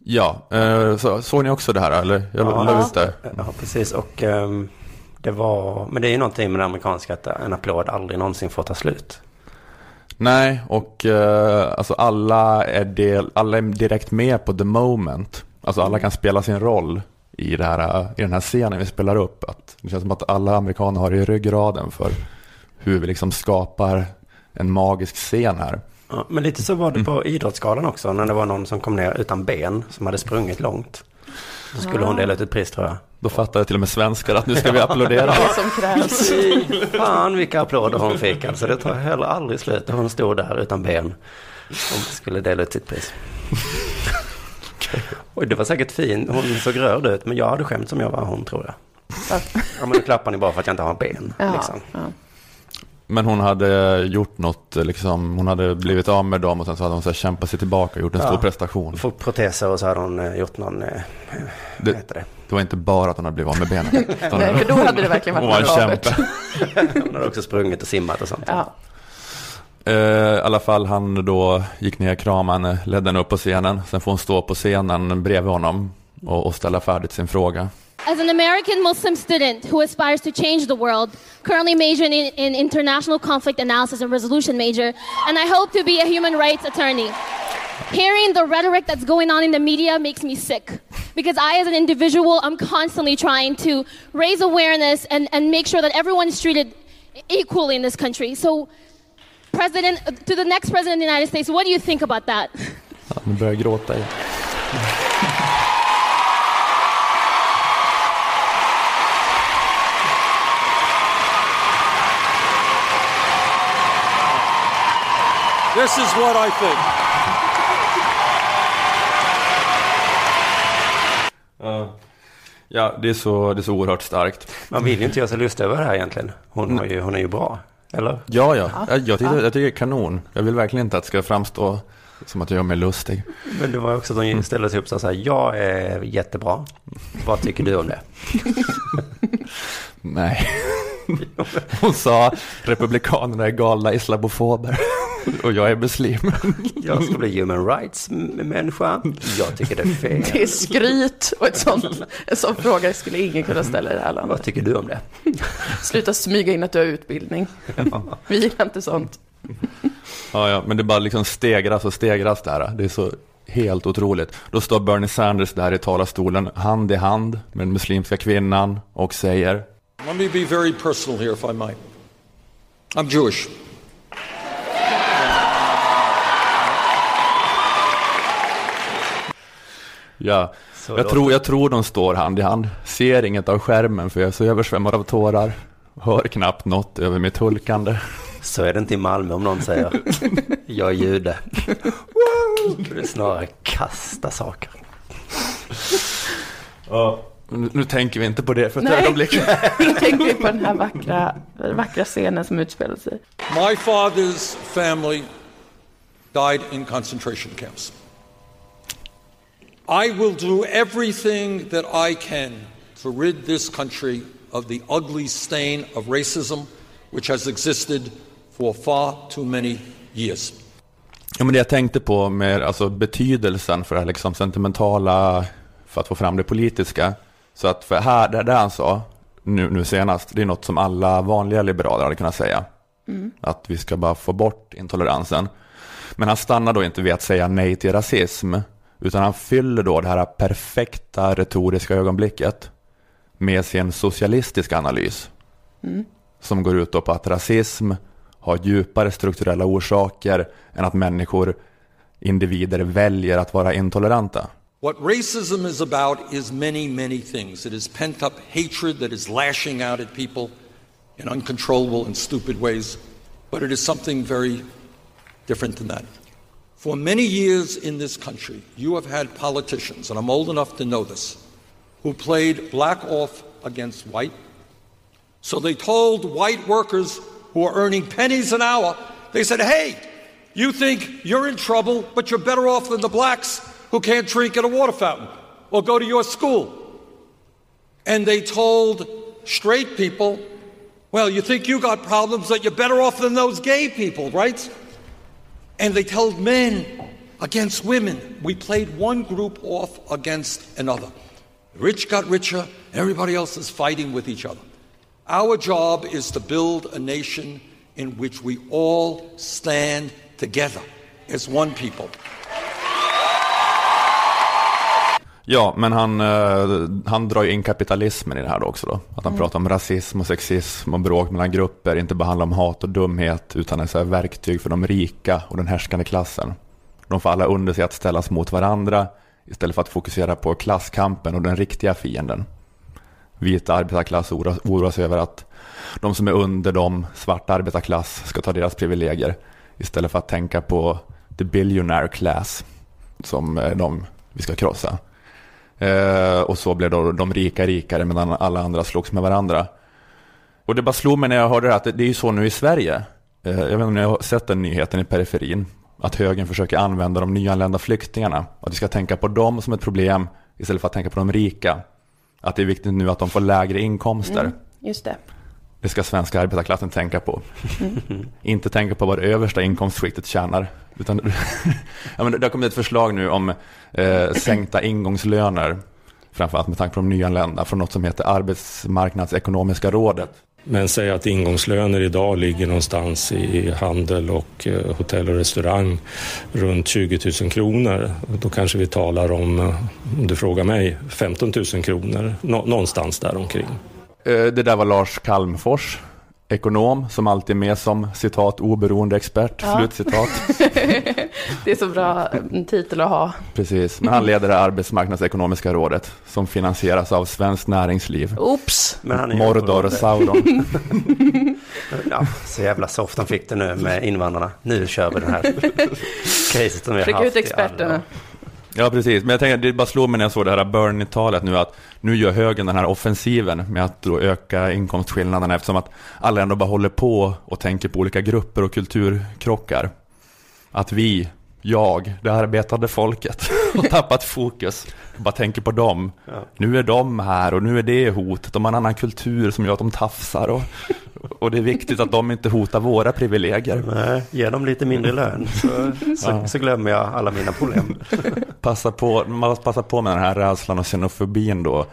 Ja, eh, så, såg ni också det här eller? Jag Ja. la ut det. Ja, precis. Och ehm, det var, men det är ju någonting med det amerikanska att en applåd aldrig någonsin får ta slut. Nej, och eh, alltså alla är, del, alla är direkt med på the moment. Alltså alla kan spela sin roll i, det här, i den här scenen vi spelar upp. Att det känns som att alla amerikaner har i ryggraden för hur vi liksom skapar en magisk scen här. Ja, men lite så var det på Idrottsgalan också, när det var någon som kom ner utan ben, som hade sprungit långt. Så skulle hon dela ut ett pris tror jag. Då fattade till och med svenskar att nu ska vi applådera. det som krävs. Fan vilka applåder hon fick alltså. Det tar heller aldrig slut. Hon stod där utan ben. Och skulle dela ut sitt pris. Oj, det var säkert fin. Hon såg rörd ut, men jag hade skämt som jag var hon tror jag. Ja, men då klappar ni bara för att jag inte har ben. Ja, Liksom. ja. Men hon hade gjort något, liksom, hon hade blivit av med dem och sen så hade hon så här kämpat sig tillbaka och gjort en Ja. stor prestation. Fått proteser och så hade hon eh, gjort någon, eh, Det, vad heter det? det var inte bara att hon hade blivit av med benen. Nej, för då hade det verkligen varit Hon var en kämpe. Hon hade också sprungit och simmat och sånt. Ja. Eh, I alla fall han då gick ner, kramade henne, ledde henne upp på scenen. Sen får hon stå på scenen bredvid honom och, och ställa färdigt sin fråga. As an American Muslim student who aspires to change the world, currently majoring in, in international conflict analysis and resolution major, and I hope to be a human rights attorney. Hearing the rhetoric that's going on in the media makes me sick. Because I, as an individual, I'm constantly trying to raise awareness and, and make sure that everyone is treated equally in this country. So, President, to the next president of the United States, what do you think about that? Han börjar gråta igen. This is what I think. Ja. Ja, det är, så, det är så oerhört starkt. Man vill ju inte göra sig lustig över det här egentligen. Hon, har ju, hon är ju bra. Eller? Ja, ja. Jag, jag, tycker, jag tycker det är kanon. Jag vill verkligen inte att det ska framstå som att jag gör mig lustig. Men det var också att hon ställde sig upp och sa jag är jättebra. Vad tycker du om det? Nej. Hon sa republikanerna är galna islamofober. Och jag är muslim. Jag ska bli human rights-människa. Jag tycker det är fel. Det är skryt och ett sånt, en sån fråga skulle ingen kunna ställa i det här landet. Vad tycker du om det? Sluta smyga in att du har utbildning. Vi gillar inte sånt. Ja, ja, men det bara liksom stegras och stegras där. Det är så helt otroligt. Då står Bernie Sanders där i talarstolen, hand i hand med den muslimska kvinnan och säger Let me be very personal here, if I might. I'm Jewish. Ja, Så jag tror, jag tror de står hand i hand. Ser inget av skärmen för jag är så översvämmad av tårar. Hör knappt något över mitt hulkande. Så är det inte i Malmö om någon säger jag är jude. Är snarare kasta saker. Ja. Nu, nu tänker vi inte på det för ett Nej. ögonblick. Nu tänker vi på den här vackra, vackra scenen som utspelar sig. My father's family died in concentration camps. I will do everything that I can to rid this country of the ugly stain of racism which has existed for far too many years. Ja, men det jag tänkte på med alltså, betydelsen för det här liksom sentimentala, för att få fram det politiska. Så att för här, det där han sa, nu, nu senast, det är något som alla vanliga liberaler hade kunnat säga. Mm. Att vi ska bara få bort intoleransen. Men han stannar då inte vid att säga nej till rasism, utan han fyller då det här perfekta retoriska ögonblicket med sin socialistiska analys Mm. som går ut då på att rasism har djupare strukturella orsaker än att människor, individer, väljer att vara intoleranta. What racism is about is many, many things. It is pent up hatred that is lashing out at people in uncontrollable and stupid ways, but it is something very different than that. For many years in this country, you have had politicians, and I'm old enough to know this, who played black off against white. So they told white workers who are earning pennies an hour, they said, hey, you think you're in trouble, but you're better off than the blacks who can't drink at a water fountain or go to your school. And they told straight people, well, you think you got problems, that you're better off than those gay people, right? And they told men against women. We played one group off against another. The rich got richer, everybody else is fighting with each other. Our job is to build a nation in which we all stand together as one people. Ja, men han, eh, han drar ju in kapitalismen i det här då också då. Att han Mm. pratar om rasism och sexism och bråk mellan grupper, inte bara handlar om hat och dumhet, utan är så här verktyg för de rika och den härskande klassen. De får alla under sig att ställas mot varandra istället för att fokusera på klasskampen och den riktiga fienden. Vita arbetarklass oroas, över att de som är under dem, svarta arbetarklass, ska ta deras privilegier istället för att tänka på the billionaire class som är de vi ska krossa. Eh, och så blev då de rika rikare medan alla andra slogs med varandra. Och det bara slog mig när jag hörde det här att det, är ju så nu i Sverige. Eh, jag vet inte om ni har sett den nyheten i periferin. Att högern försöker använda de nyanlända flyktingarna. Att vi ska tänka på dem som ett problem istället för att tänka på de rika. Att det är viktigt nu att de får lägre inkomster. Mm, just det. Det ska svenska arbetarklassen tänka på. Mm. Inte tänka på vad det översta inkomstskiktet tjänar. Utan, ja, men det har kommit ett förslag nu om eh, sänkta ingångslöner. Framförallt med tanke på de nyanlända. Från något som heter Arbetsmarknadsekonomiska rådet. Men säg att ingångslöner idag ligger någonstans i handel och eh, hotell och restaurang runt 20 000 kronor. Då kanske vi talar om, eh, om du frågar mig, 15 000 kronor. Nå- någonstans där omkring. Eh, det där var Lars Kalmfors. Ekonom som alltid är med som citat oberoende expert. Ja. Slutcitat. det är så bra mm, titel att ha. Precis, men han leder det arbetsmarknadsekonomiska rådet som finansieras av Svenskt Näringsliv. Oops! Men han är ju Mordor och Sauron. Ja, så jävla soft de fick det nu med invandrarna. Nu kör vi den här caset som vi har Skicka haft ut i experterna. Ja, precis. Men jag tänker, det bara slog mig när jag såg det här Bernie-talet nu att nu gör högern den här offensiven med att då öka inkomstskillnaderna eftersom att alla ändå bara håller på och tänker på olika grupper och kulturkrockar. Att vi, jag, det arbetande folket har tappat fokus och bara tänker på dem. Nu är de här och nu är det hotet. De har en annan kultur som gör att de tafsar och, och det är viktigt att de inte hotar våra privilegier. Nej, ge dem lite mindre lön så, så, Ja. så glömmer jag alla mina problem. passa på, man passar på med den här rädslan och xenofobin då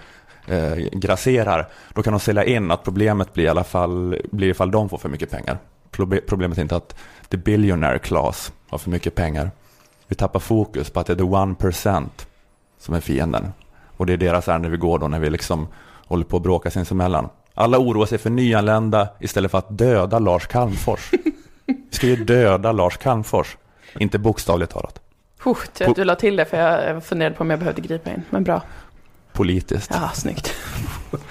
eh, grasserar, då kan de sälja in att problemet blir i alla fall blir ifall de får för mycket pengar. Proble- Problemet är inte att the billionaire class har för mycket pengar. Vi tappar fokus på att det är the one percent som är fienden. Och det är deras ärende vi går då när vi liksom håller på att bråka sinsemellan. Alla oroar sig för nyanlända istället för att döda Lars Calmfors. Vi ska ju döda Lars Calmfors, inte bokstavligt talat. Oh, tur att du la till det för jag funderade på om jag behövde gripa in. Men bra. Politiskt. Ja, snyggt.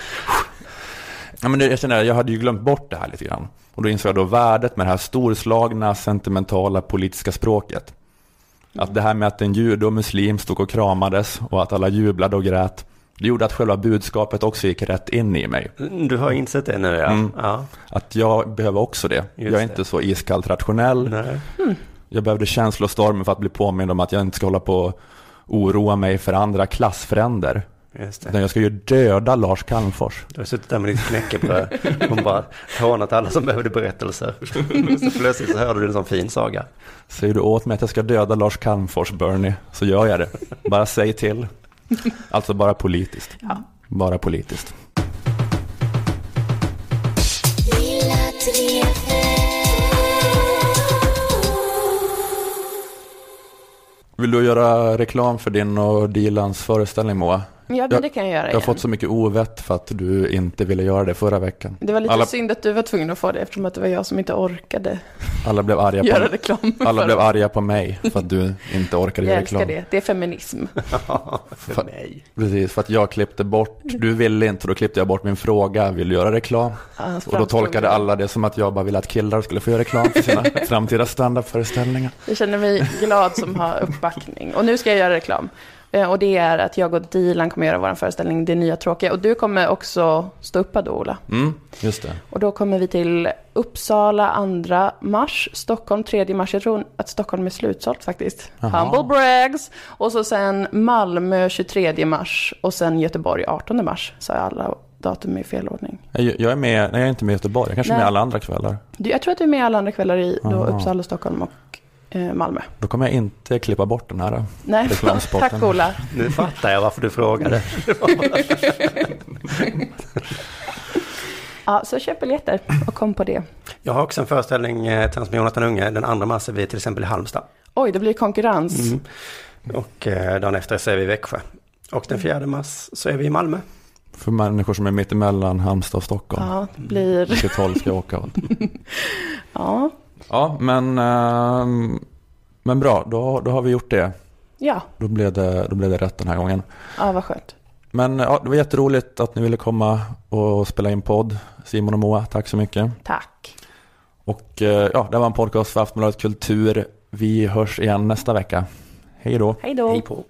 Ja, men jag känner, jag hade ju glömt bort det här lite grann. Och då insåg jag då värdet med det här storslagna, sentimentala politiska språket. Att det här med att en jude och muslim stod och kramades och att alla jublade och grät. Det gjorde att själva budskapet också gick rätt in i mig. Du har insett det nu ja. Mm. ja. Att jag behöver också det. jag är det. inte så iskallt rationell. Nej. Jag behövde känslostormen för att bli påmind om att jag inte ska hålla på och oroa mig för andra klassfränder. Just jag ska ju döda Lars Calmfors. Du har suttit där med ditt knäckebröd. Hon bara hånat alla som behövde berättelser. Så plötsligt så hörde du en sån fin saga. Säger du åt mig att jag ska döda Lars Calmfors, Bernie, så gör jag det. Bara säg till. Alltså bara politiskt. Bara politiskt. Vill du göra reklam för din och Dilans föreställning Moa? Ja, men det kan jag göra Jag har igen. fått så mycket ovett för att du inte ville göra det förra veckan. Det var lite alla, synd att du var tvungen att få det eftersom att det var jag som inte orkade. alla blev arga på göra reklam Alla för blev arga på mig för att du inte orkade Jag göra älskar reklam. det. Det är feminism. för mig. Precis, för att jag klippte bort, du ville inte, och då klippte jag bort min fråga, vill du göra reklam? Ja, hans och då tolkade alla det som att jag bara ville att killar skulle få göra reklam för sina framtida standupföreställningar. Jag känner mig glad som har uppbackning. Och nu ska jag göra reklam. Eh, Och det är att jag och Dilan kommer göra vår föreställning Det nya tråkiga. Och du kommer också stå upp då, Ola. Mm, just det. Och då kommer vi till Uppsala 2 mars, Stockholm 3 mars. Jag tror att Stockholm är slutsålt faktiskt. Jaha. Humble brags. Och så sen Malmö 23 mars och sen Göteborg 18 mars. Så jag alla datum i fel ordning. Jag, jag är med, nej jag är inte med i Göteborg, jag kanske är Nej. med alla andra kvällar. Du, jag tror att du är med alla andra kvällar i då Aha. Uppsala, Stockholm och Malmö. Då kommer jag inte klippa bort den här Nej, reklamspotten. tack Ola. Nu fattar jag varför du frågade. Ja, så köp biljetter och kom på det. Jag har också en föreställning eh, tillsammans med Jonathan Unge. Den andra mars är vi till exempel i Halmstad. Oj, det blir konkurrens. Mm. Och eh, dagen efter så är vi i Växjö. Och den 4 mars så är vi i Malmö. För människor som är mitt emellan Halmstad och Stockholm. Ja, det blir... Vilket håll ska jag åka åt? Ja, Ja, men, ehm, men bra, då, då har vi gjort det. ja. Då blev, det. då blev det rätt den här gången. ja vad skönt. Men ja, det var jätteroligt att ni ville komma och spela in podd. Simon och Moa, tack så mycket. Tack. Och eh, ja, det var en podcast för Aftonbladet Kultur. Vi hörs igen nästa vecka. Hej då. Hej då. Hej på.